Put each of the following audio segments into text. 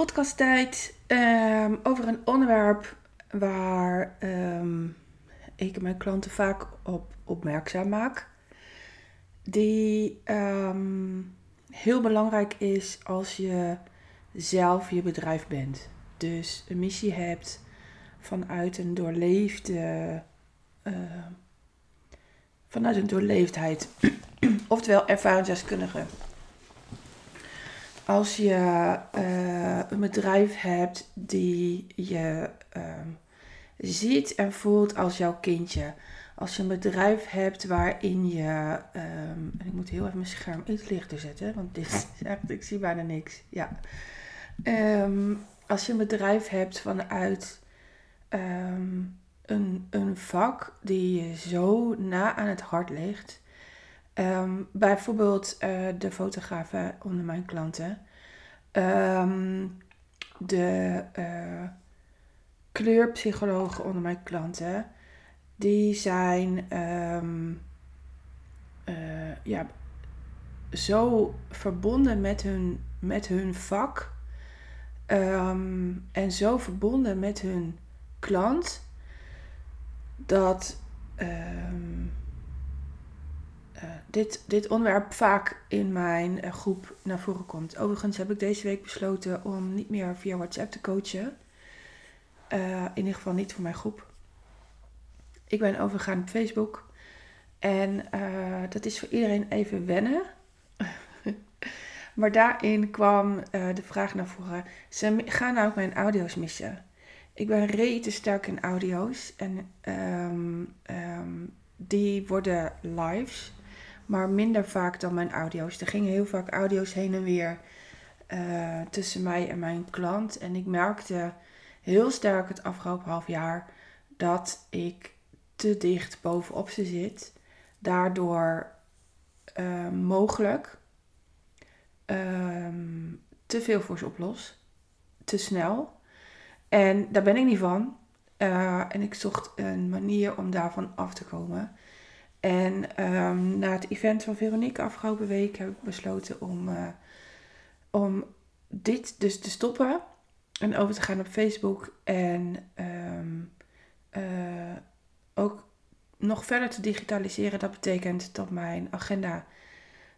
podcasttijd ehm, over een onderwerp waar ehm, ik mijn klanten vaak op opmerkzaam maak. Die ehm, heel belangrijk is als je zelf je bedrijf bent. Dus een missie hebt vanuit een doorleefde. vanuit een doorleefdheid. Oftewel ervaringsdeskundige. Als je eh, een bedrijf hebt die je ehm, ziet en voelt als jouw kindje. Als je een bedrijf hebt waarin je. ehm, en ik moet heel even mijn scherm iets lichter zetten, want dit is echt, ik zie bijna niks. Ja. Ehm, als je een bedrijf hebt vanuit een, een vak die je zo na aan het hart ligt. Ehm, bijvoorbeeld eh, de fotografen onder mijn klanten. Ehm, de eh, kleurpsychologen onder mijn klanten. Die zijn ehm, eh, ja, zo verbonden met hun, met hun vak. en zo verbonden met hun klant. Dat eh, dit, dit onderwerp vaak in mijn eh, groep naar voren komt. Overigens heb ik deze week besloten om niet meer via WhatsApp te coachen. Eh, in ieder geval niet voor mijn groep. Ik ben overgegaan op Facebook. En dat is voor iedereen even wennen. maar daarin kwam de vraag naar voren. Ze gaan nou ook mijn audio's missen. Ik ben rete sterk in audio's. En ehm, ehm, die worden lives. Maar minder vaak dan mijn audio's. Er gingen heel vaak audio's heen en weer eh, tussen mij en mijn klant. En ik merkte heel sterk het afgelopen half jaar dat ik te dicht bovenop ze zit. Daardoor eh, mogelijk ehm, te veel voor ze oplos. Te snel. En daar ben ik niet van. Eh, en ik zocht een manier om daarvan af te komen. En ehm, na het event van Veronique afgelopen week heb ik besloten om, eh, om dit dus te stoppen. En over te gaan op Facebook. En ehm, eh, ook nog verder te digitaliseren. Dat betekent dat mijn agenda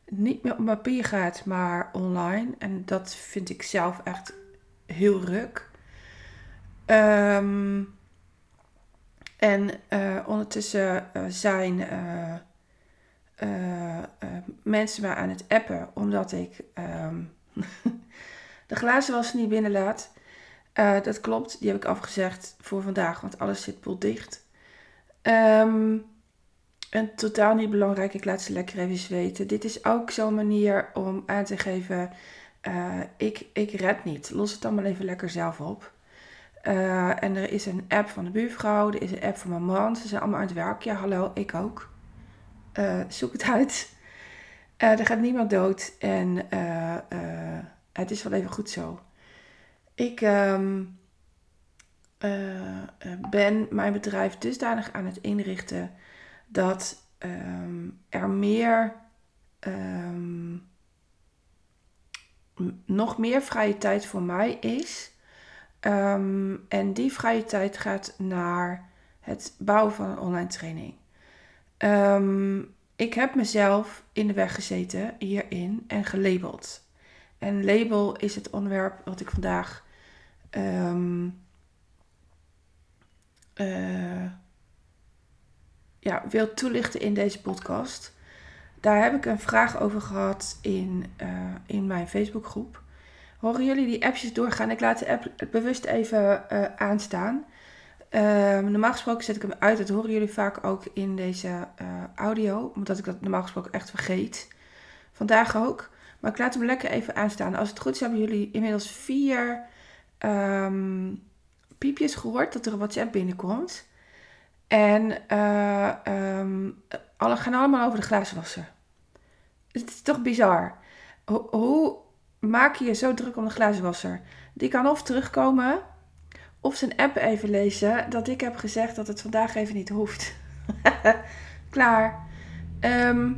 niet meer op papier gaat, maar online. En dat vind ik zelf echt heel ruk. Ehm, en eh, ondertussen eh, zijn eh, mensen mij aan het appen omdat ik ehm, de glazen was niet binnenlaat. Dat klopt, die heb ik afgezegd voor vandaag, want alles zit potdicht. Ehm en totaal niet belangrijk, ik laat ze lekker even weten. Dit is ook zo'n manier om aan te geven, ik, ik red niet. Los het allemaal even lekker zelf op. Eh, en er is een app van de buurvrouw, er is een app van mijn man. Ze zijn allemaal aan het werk. Ja, hallo, ik ook. Eh, zoek het uit. Eh, er gaat niemand dood en het is wel even goed zo. Ik ehm, eh, eh, ben mijn bedrijf dusdanig aan het inrichten dat ehm, er meer, ehm, nog meer vrije tijd voor mij is. Ehm, en die vrije tijd gaat naar het bouwen van een online training. Ehm, ik heb mezelf in de weg gezeten hierin en gelabeld. En label is het onderwerp wat ik vandaag ehm, eh, ja, wil toelichten in deze podcast. Daar heb ik een vraag over gehad in, eh, in mijn Facebookgroep. Horen jullie die appjes doorgaan? Ik laat de app bewust even eh, aanstaan. Ehm, normaal gesproken zet ik hem uit. Dat horen jullie vaak ook in deze eh, audio. Omdat ik dat normaal gesproken echt vergeet. Vandaag ook. Maar ik laat hem lekker even aanstaan. Als het goed is hebben jullie inmiddels vier ehm, piepjes gehoord dat er een WhatsApp binnenkomt. En ehm, alle gaan allemaal over de glazenwasser. Het is toch bizar. Ho- hoe maak je je zo druk om de glazenwasser? Die kan of terugkomen, of zijn app even lezen dat ik heb gezegd dat het vandaag even niet hoeft. Klaar. Ehm,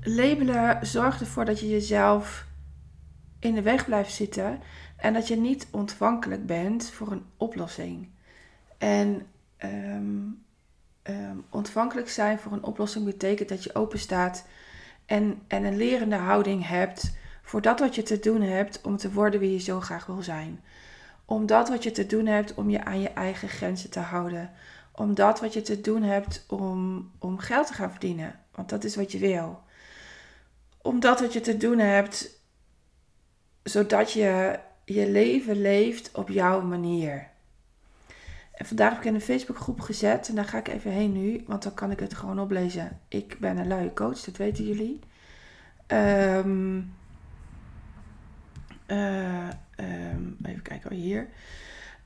labelen zorgt ervoor dat je jezelf in de weg blijft zitten en dat je niet ontvankelijk bent voor een oplossing. En ehm, ehm, ontvankelijk zijn voor een oplossing betekent dat je open staat en, en een lerende houding hebt voor dat wat je te doen hebt om te worden wie je zo graag wil zijn. Om dat wat je te doen hebt om je aan je eigen grenzen te houden. Om dat wat je te doen hebt om, om geld te gaan verdienen. Want dat is wat je wil. Om dat wat je te doen hebt zodat je je leven leeft op jouw manier. En vandaag heb ik in een Facebookgroep gezet en daar ga ik even heen nu, want dan kan ik het gewoon oplezen. Ik ben een luie coach, dat weten jullie. Um, uh, um, even kijken hier.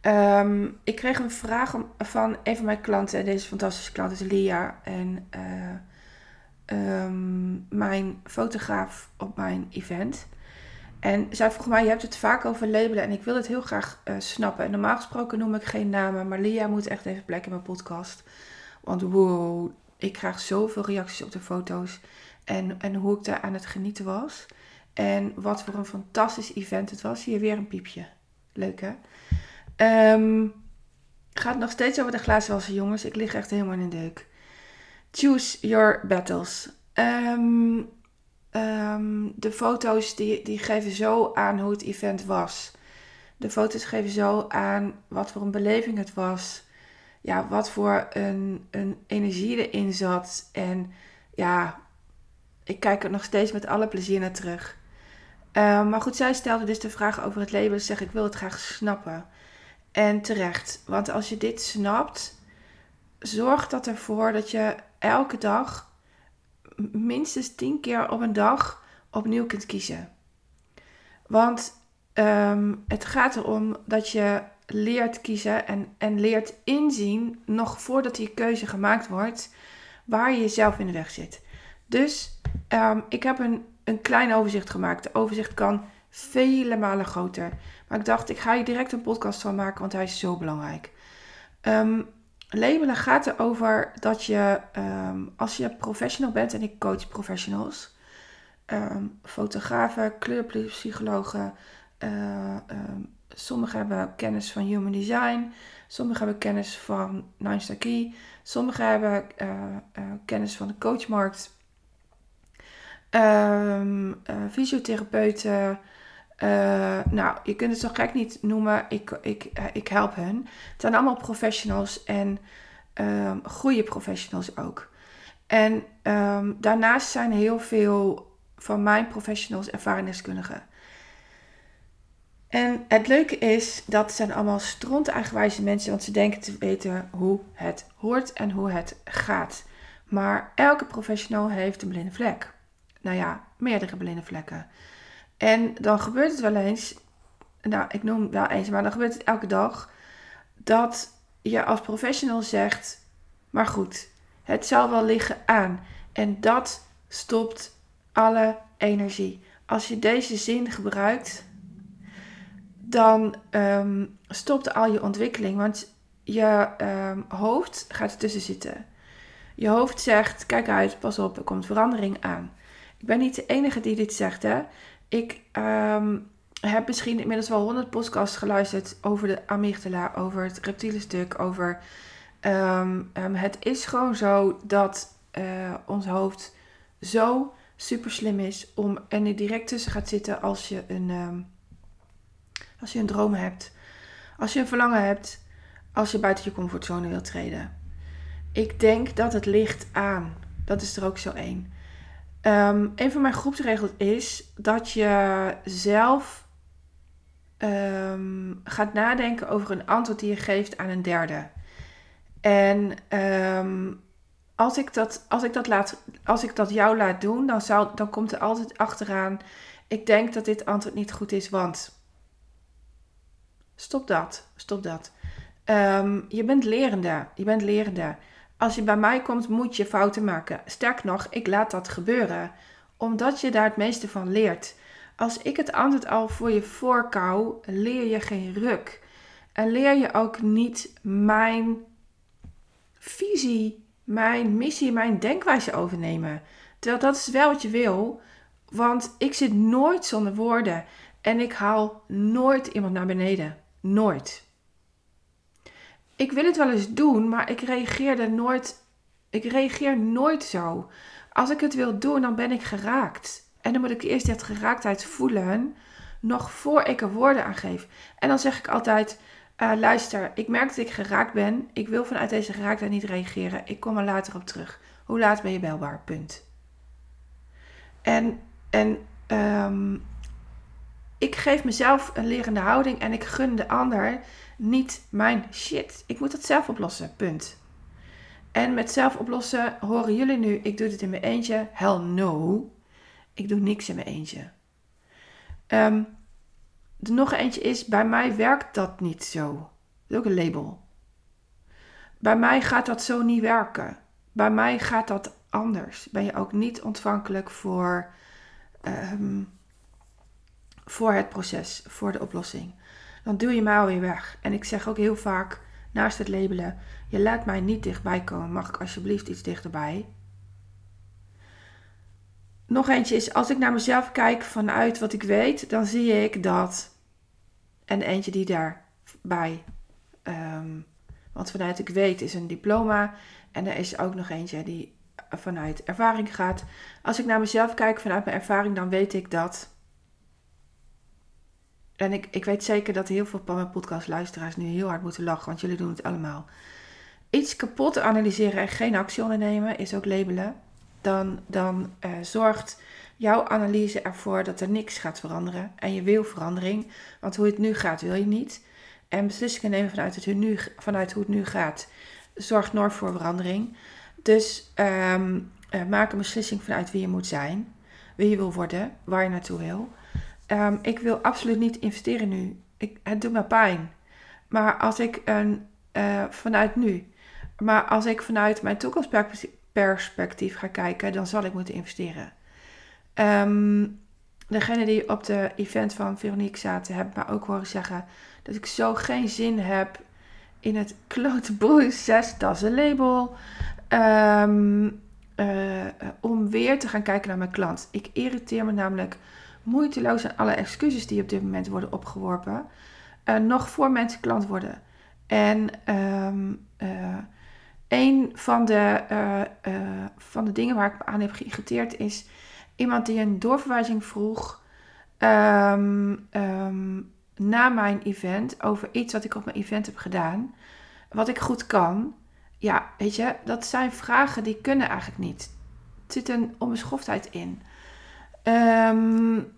Um, ik kreeg een vraag van een van mijn klanten. Deze fantastische klant is Lia. En uh, mijn fotograaf op mijn event. En zij vroeg mij, je hebt het vaak over labelen en ik wil het heel graag uh, snappen. En normaal gesproken noem ik geen namen, maar Lia moet echt even plek in mijn podcast. Want wow, ik krijg zoveel reacties op de foto's en, en hoe ik daar aan het genieten was. En wat voor een fantastisch event het was. Hier weer een piepje. Leuk hè? Um, gaat nog steeds over de glazenwassen jongens. Ik lig echt helemaal in de deuk. Choose your battles. Um, um, de foto's die, die geven zo aan hoe het event was. De foto's geven zo aan wat voor een beleving het was. Ja, wat voor een, een energie erin zat. En ja, ik kijk er nog steeds met alle plezier naar terug. Uh, maar goed, zij stelde dus de vraag over het label. Zeg ik wil het graag snappen. En terecht. Want als je dit snapt, zorgt dat ervoor dat je elke dag minstens tien keer op een dag opnieuw kunt kiezen. Want um, het gaat erom dat je leert kiezen en, en leert inzien, nog voordat die keuze gemaakt wordt, waar je jezelf in de weg zit. Dus um, ik heb een, een klein overzicht gemaakt. De overzicht kan vele malen groter. Maar ik dacht, ik ga hier direct een podcast van maken, want hij is zo belangrijk. Um, labelen gaat erover dat je, um, als je professional bent, en ik coach professionals, um, fotografen, kleurpsychologen, uh, um, sommigen hebben kennis van human design, sommigen hebben kennis van Nine Star Key, sommigen hebben uh, uh, kennis van de coachmarkt, fysiotherapeuten, uh, nou, je kunt het zo gek niet noemen. Ik, ik, uh, ik help hen. Het zijn allemaal professionals en um, goede professionals ook. En um, daarnaast zijn heel veel van mijn professionals ervaringsdeskundigen. En het leuke is, dat zijn allemaal stront eigenwijze mensen, want ze denken te weten hoe het hoort en hoe het gaat. Maar elke professional heeft een blinde vlek. Nou ja, meerdere blinde vlekken. En dan gebeurt het wel eens, nou ik noem wel eens, maar dan gebeurt het elke dag, dat je als professional zegt, maar goed, het zal wel liggen aan. En dat stopt alle energie. Als je deze zin gebruikt, dan um, stopt al je ontwikkeling, want je um, hoofd gaat ertussen zitten. Je hoofd zegt: kijk uit, pas op, er komt verandering aan. Ik ben niet de enige die dit zegt, hè. Ik um, heb misschien inmiddels wel honderd podcasts geluisterd over de amygdala, over het reptiele stuk, over... Um, um, het is gewoon zo dat uh, ons hoofd zo super slim is om er direct tussen gaat zitten als je een, als je een droom hebt. Als je een verlangen hebt, als je buiten je comfortzone wilt treden. Ik denk dat het ligt aan. Dat is er ook zo één. Um, een van mijn groepsregels is dat je zelf um, gaat nadenken over een antwoord die je geeft aan een derde. En um, als, ik dat, als, ik dat laat, als ik dat jou laat doen, dan, dan komt er altijd achteraan: ik denk dat dit antwoord niet goed is, want. Stop dat, stop dat. je bent lerende, je bent lerende. Als je bij mij komt, moet je fouten maken. Sterk nog, ik laat dat gebeuren, omdat je daar het meeste van leert. Als ik het antwoord al voor je voorkou, leer je geen ruk. En leer je ook niet mijn visie, mijn missie, mijn denkwijze overnemen. Terwijl dat is wel wat je wil, want ik zit nooit zonder woorden. En ik haal nooit iemand naar beneden. Nooit. Ik wil het wel eens doen, maar ik reageer er nooit. Ik reageer nooit zo. Als ik het wil doen, dan ben ik geraakt. En dan moet ik eerst dat geraaktheid voelen, nog voor ik er woorden aan geef. En dan zeg ik altijd: uh, luister, ik merk dat ik geraakt ben. Ik wil vanuit deze geraaktheid niet reageren. Ik kom er later op terug. Hoe laat ben je belbaar? Punt. En, en um, ik geef mezelf een lerende houding en ik gun de ander niet mijn shit. Ik moet het zelf oplossen. Punt. En met zelf oplossen horen jullie nu, ik doe dit in mijn eentje. Hell no. Ik doe niks in mijn eentje. Um, de nog eentje is, bij mij werkt dat niet zo. Dat is ook een label. Bij mij gaat dat zo niet werken. Bij mij gaat dat anders. Ben je ook niet ontvankelijk voor, um, voor het proces, voor de oplossing. Dan duw je mij alweer weg. En ik zeg ook heel vaak, naast het labelen, je laat mij niet dichtbij komen. Mag ik alsjeblieft iets dichterbij? Nog eentje is, als ik naar mezelf kijk vanuit wat ik weet, dan zie ik dat. En eentje die daarbij. Um, want vanuit ik weet is een diploma. En er is ook nog eentje die vanuit ervaring gaat. Als ik naar mezelf kijk vanuit mijn ervaring, dan weet ik dat. En ik, ik weet zeker dat heel veel van mijn podcastluisteraars nu heel hard moeten lachen, want jullie doen het allemaal. Iets kapot analyseren en geen actie ondernemen is ook labelen dan, dan uh, zorgt jouw analyse ervoor dat er niks gaat veranderen. En je wil verandering, want hoe het nu gaat wil je niet. En beslissingen nemen vanuit, het, nu, vanuit hoe het nu gaat zorgt nooit voor verandering. Dus um, uh, maak een beslissing vanuit wie je moet zijn, wie je wil worden, waar je naartoe wil. Um, ik wil absoluut niet investeren nu. Ik, het doet me pijn. Maar als ik een, uh, vanuit nu, maar als ik vanuit mijn toekomstperspectief perspectief ga kijken, dan zal ik moeten investeren. Um, degene die op de event van Veronique zaten, hebben me ook horen zeggen dat ik zo geen zin heb in het klote dat is een label, um, uh, om weer te gaan kijken naar mijn klant. Ik irriteer me namelijk moeiteloos aan alle excuses die op dit moment worden opgeworpen, uh, nog voor mensen klant worden. En um, een van de, uh, van de dingen waar ik me aan heb geïrriteerd is iemand die een doorverwijzing vroeg um, um, na mijn event over iets wat ik op mijn event heb gedaan, wat ik goed kan. Ja, weet je, dat zijn vragen die kunnen eigenlijk niet. Er zit een onbeschoftheid in. Um,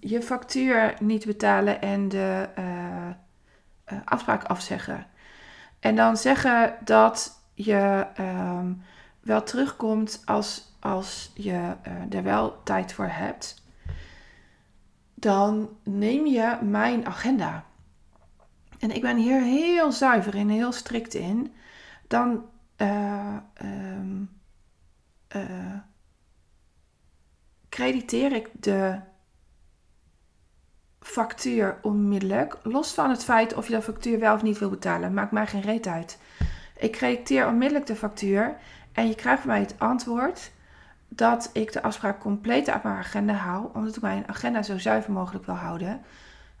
je factuur niet betalen en de uh, afspraak afzeggen. En dan zeggen dat je wel terugkomt als, als je uh, er wel tijd voor hebt. Dan neem je mijn agenda. En ik ben hier heel zuiver in, heel strikt in. Dan uh, crediteer ik de factuur onmiddellijk. Los van het feit of je de factuur wel of niet wil betalen. Maakt mij geen reet uit. Ik crediteer onmiddellijk de factuur. En je krijgt mij het antwoord dat ik de afspraak compleet uit mijn agenda hou. Omdat ik mijn agenda zo zuiver mogelijk wil houden.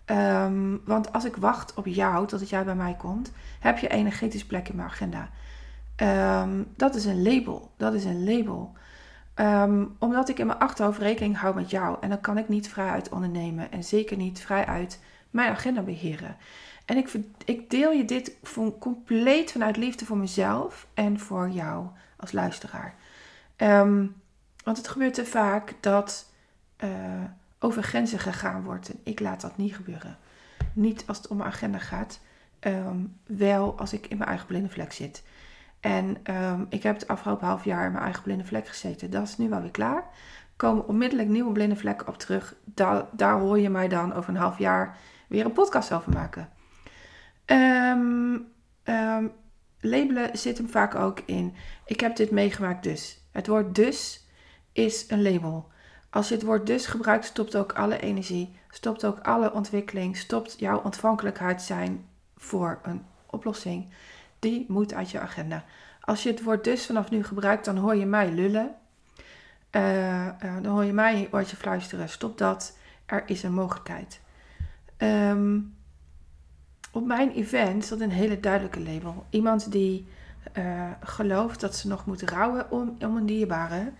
Um, want als ik wacht op jou totdat jij bij mij komt, heb je energetisch plek in mijn agenda. Um, dat is een label. Dat is een label. Um, omdat ik in mijn achterhoofd rekening hou met jou. En dan kan ik niet vrij uit ondernemen. En zeker niet vrij uit mijn agenda beheren. En ik, ik deel je dit compleet vanuit liefde voor mezelf en voor jou als luisteraar. Um, want het gebeurt te vaak dat uh, over grenzen gegaan wordt. En ik laat dat niet gebeuren. Niet als het om mijn agenda gaat. Um, wel als ik in mijn eigen blinde vlek zit. En um, ik heb het afgelopen half jaar in mijn eigen blinde vlek gezeten. Dat is nu wel weer klaar. Komen onmiddellijk nieuwe blinde vlekken op terug. Da daar hoor je mij dan over een half jaar weer een podcast over maken. Um, um, labelen zit hem vaak ook in. Ik heb dit meegemaakt dus. Het woord dus is een label. Als je het woord dus gebruikt, stopt ook alle energie, stopt ook alle ontwikkeling, stopt jouw ontvankelijkheid zijn voor een oplossing die moet uit je agenda. Als je het woord dus vanaf nu gebruikt, dan hoor je mij lullen. Uh, uh, dan hoor je mij in je fluisteren. Stop dat. er is een mogelijkheid. Ehm, op mijn event zat een hele duidelijke label. Iemand die uh, gelooft dat ze nog moet rouwen om, om een dierbare.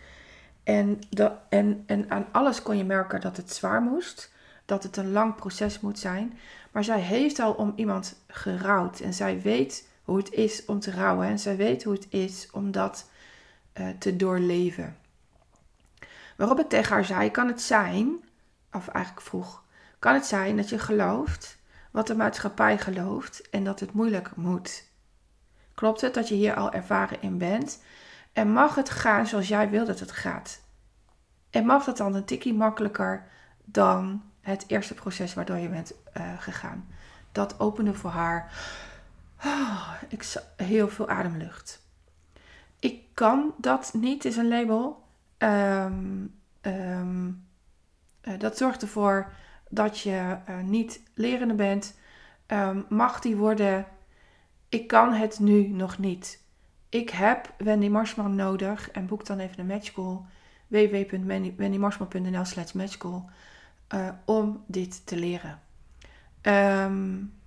En, dat, en, en aan alles kon je merken dat het zwaar moest. Dat het een lang proces moet zijn. Maar zij heeft al om iemand gerouwd. En zij weet hoe het is om te rouwen. En zij weet hoe het is om dat uh, te doorleven. Waarop ik tegen haar zei: kan het zijn, of eigenlijk vroeg, kan het zijn dat je gelooft wat de maatschappij gelooft en dat het moeilijk moet? Klopt het dat je hier al ervaren in bent? En mag het gaan zoals jij wil dat het gaat? En mag dat dan een tikkie makkelijker dan het eerste proces waardoor je bent uh, gegaan? Dat opende voor haar oh, ik, heel veel ademlucht. Ik kan dat niet, is een label. Um, dat zorgt ervoor dat je uh, niet lerende bent. Um, mag die worden? Ik kan het nu nog niet. Ik heb Wendy Marsman nodig en boek dan even de matchcall www.wendymarsman.nl slash matchcall uh, om dit te leren. Um,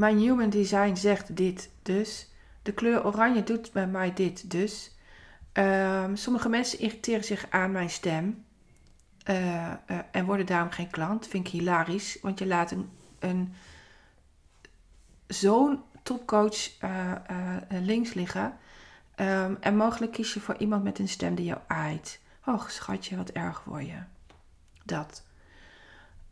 mijn human design zegt dit dus. De kleur oranje doet bij mij dit dus. Um, sommige mensen irriteren zich aan mijn stem. Uh, uh, en worden daarom geen klant. Vind ik hilarisch. Want je laat een, een zo'n topcoach uh, links liggen. Um, en mogelijk kies je voor iemand met een stem die jou aait. Och, schatje, wat erg voor je. Dat.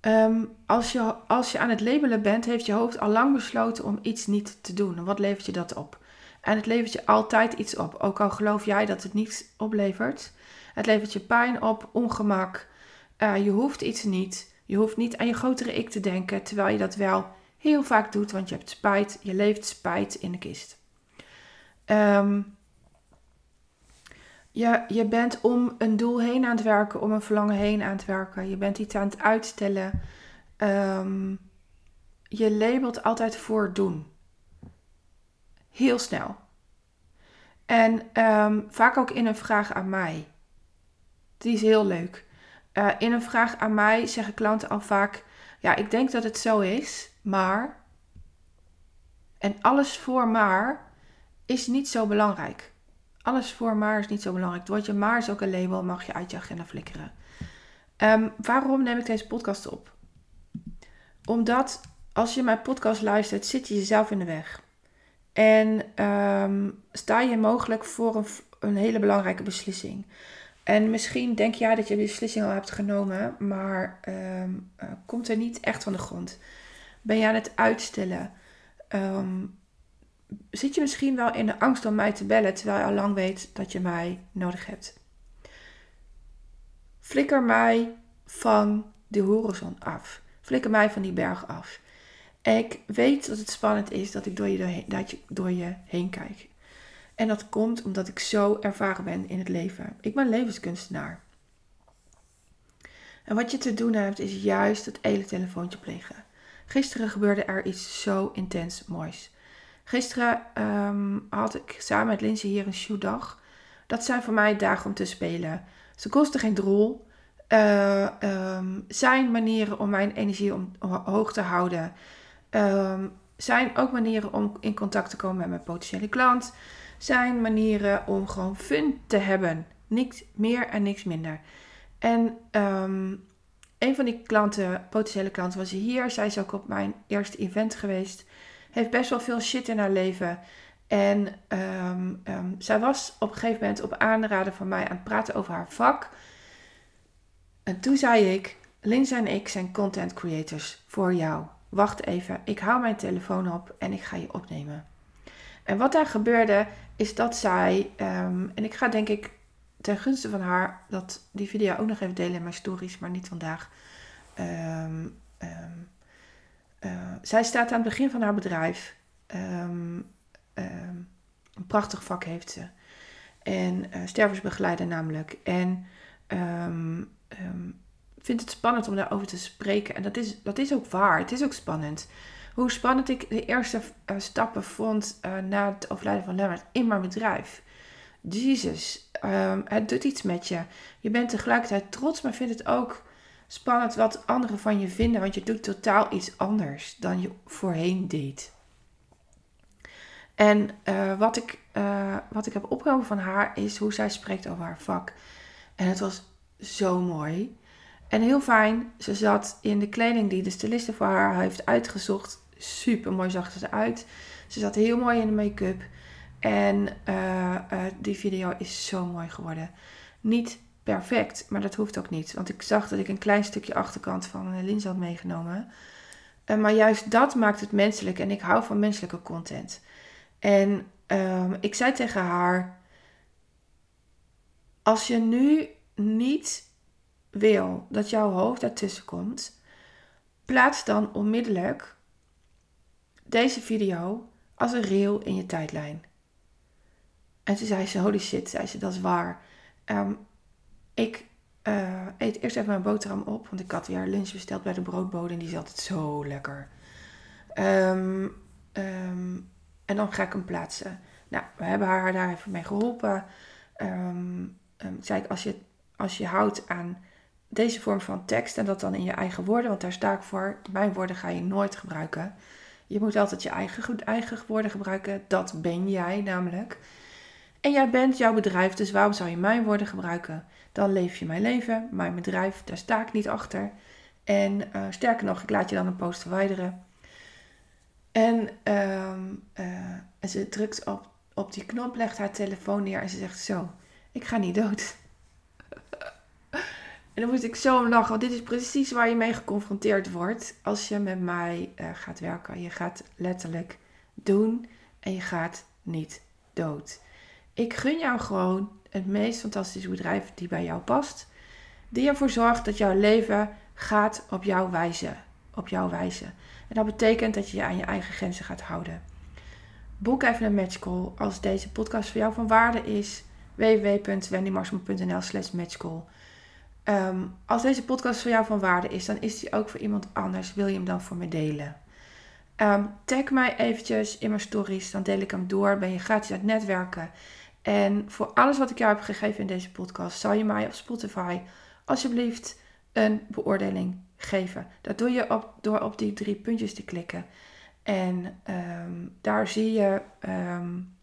Um, als, je, als je aan het labelen bent, heeft je hoofd al lang besloten om iets niet te doen. En wat levert je dat op? En het levert je altijd iets op. Ook al geloof jij dat het niets oplevert. Het levert je pijn op, ongemak. Uh, je hoeft iets niet. Je hoeft niet aan je grotere ik te denken, terwijl je dat wel heel vaak doet, want je hebt spijt. Je leeft spijt in de kist. Um, je, je bent om een doel heen aan het werken, om een verlangen heen aan het werken. Je bent iets aan het uitstellen. Um, je labelt altijd voor doen. Heel snel. En um, vaak ook in een vraag aan mij. Die is heel leuk. Uh, in een vraag aan mij zeggen klanten al vaak: Ja, ik denk dat het zo is, maar. En alles voor maar is niet zo belangrijk. Alles voor maar is niet zo belangrijk. Het woordje maar is ook een label, mag je uit je agenda flikkeren. Um, waarom neem ik deze podcast op? Omdat als je mijn podcast luistert, zit je jezelf in de weg. En um, sta je mogelijk voor een, hele belangrijke beslissing. En misschien denk jij dat je de beslissing al hebt genomen, maar um, uh, komt er niet echt van de grond. Ben je aan het uitstellen? Zit je misschien wel in de angst om mij te bellen terwijl je al lang weet dat je mij nodig hebt. Flikker mij van de horizon af. Flikker mij van die berg af. Ik weet dat het spannend is dat ik door je, dat je door je heen kijk. En dat komt omdat ik zo ervaren ben in het leven. Ik ben levenskunstenaar. En wat je te doen hebt is juist het hele telefoontje plegen. Gisteren gebeurde er iets zo intens moois. Gisteren um, had ik samen met Lindsay hier een shootdag. Dat zijn voor mij dagen om te spelen. Ze kosten geen drol. Uh, um, zijn manieren om mijn energie om, hoog te houden. Um, zijn ook manieren om in contact te komen met mijn potentiële klant. Zijn manieren om gewoon fun te hebben. Niks meer en niks minder. En een van die klanten, potentiële klanten, was hier. Zij is ook op mijn eerste event geweest heeft best wel veel shit in haar leven. En um, um, zij was op een gegeven moment op aanraden van mij aan het praten over haar vak. En toen zei ik: Lindsay en ik zijn content creators voor jou. Wacht even, ik hou mijn telefoon op en ik ga je opnemen. En wat daar gebeurde is dat zij, um, en ik ga denk ik ten gunste van haar dat die video ook nog even delen in mijn stories, maar niet vandaag. Um, uh, zij staat aan het begin van haar bedrijf. Um, um, een prachtig vak heeft ze. En uh, stervensbegeleider namelijk. En um, vindt het spannend om daarover te spreken. En dat is, dat is ook waar. Het is ook spannend. Hoe spannend ik de eerste uh, stappen vond na het overlijden van Lennart in mijn bedrijf. Jezus, het doet iets met je. Je bent tegelijkertijd trots, maar vindt het ook spannend wat anderen van je vinden, want je doet totaal iets anders dan je voorheen deed. En uh, wat, ik, uh, wat ik heb opgenomen van haar is hoe zij spreekt over haar vak. En het was zo mooi. En heel fijn. Ze zat in de kleding die de styliste voor haar heeft uitgezocht. Super mooi zag ze eruit. Ze zat heel mooi in de make-up. En uh, die video is zo mooi geworden. Niet perfect, maar dat hoeft ook niet. Want ik zag dat ik een klein stukje achterkant van een lins had meegenomen. Uh, maar juist dat maakt het menselijk. En ik hou van menselijke content. En um, ik zei tegen haar: Als je nu niet wil dat jouw hoofd daartussen komt, plaats dan onmiddellijk deze video als een reel in je tijdlijn. En toen zei ze: Holy shit, zei ze, dat is waar. Um, ik uh, eet eerst even mijn boterham op, want ik had weer lunch besteld bij de broodbode en die is altijd zo lekker. Um, um, en dan ga ik hem plaatsen. Nou, we hebben haar daar even mee geholpen. Zei ik, als je, als je houdt aan deze vorm van tekst en dat dan in je eigen woorden, want daar sta ik voor. Mijn woorden ga je nooit gebruiken. Je moet altijd je eigen, eigen woorden gebruiken. Dat ben jij namelijk. En jij bent jouw bedrijf, dus waarom zou je mijn woorden gebruiken? Dan leef je mijn leven, mijn bedrijf, daar sta ik niet achter. En uh, sterker nog, ik laat je dan een post verwijderen. En, uh, en ze drukt op, op die knop, legt haar telefoon neer en ze zegt zo, ik ga niet dood. en dan moest ik zo om lachen, want dit is precies waar je mee geconfronteerd wordt als je met mij uh, gaat werken. Je gaat letterlijk doen en je gaat niet dood. Ik gun jou gewoon het meest fantastische bedrijf die bij jou past. Die ervoor zorgt dat jouw leven gaat op jouw wijze. Op jouw wijze. En dat betekent dat je je aan je eigen grenzen gaat houden. Boek even een matchcall als deze podcast voor jou van waarde is. www.wendymarsman.nl slash matchcall. Um, als deze podcast voor jou van waarde is, dan is die ook voor iemand anders. Wil je hem dan voor me delen? Um, tag mij eventjes in mijn stories, dan deel ik hem door. Ben je gratis aan het netwerken. En voor alles wat ik jou heb gegeven in deze podcast, zal je mij op Spotify alsjeblieft een beoordeling geven. Dat doe je op, door op die drie puntjes te klikken. En um, daar zie je um,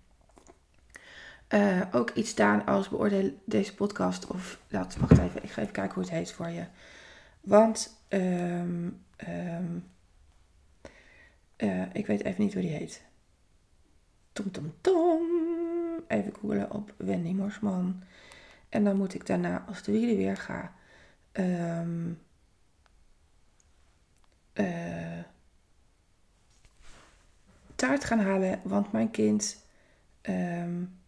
uh, ook iets staan als beoordeel deze podcast. Of dat, wacht even, ik ga even kijken hoe het heet voor je. Want um, uh, ik weet even niet hoe die heet. Tom, tom, tom. Even googelen op Wendy Morsman. En dan moet ik daarna, als de wielen weer ga, um, uh, taart gaan halen. Want mijn kind, um,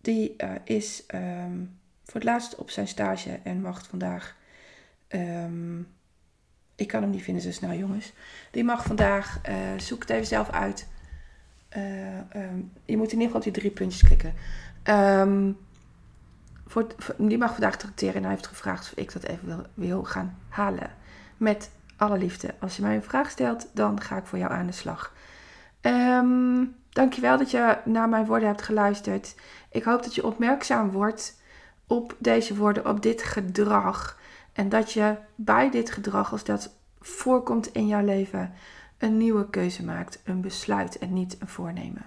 die uh, is um, voor het laatst op zijn stage en mag vandaag. Ik kan hem niet vinden zo snel, jongens. Die mag vandaag, uh, zoek het even zelf uit. Je moet in ieder geval op die drie puntjes klikken. Voor, voor, die mag vandaag tracteren en hij heeft gevraagd of ik dat even wil, wil gaan halen. Met alle liefde. Als je mij een vraag stelt, dan ga ik voor jou aan de slag. Um, dankjewel dat je naar mijn woorden hebt geluisterd. Ik hoop dat je opmerkzaam wordt op deze woorden, op dit gedrag. En dat je bij dit gedrag, als dat voorkomt in jouw leven, een nieuwe keuze maakt. Een besluit en niet een voornemen.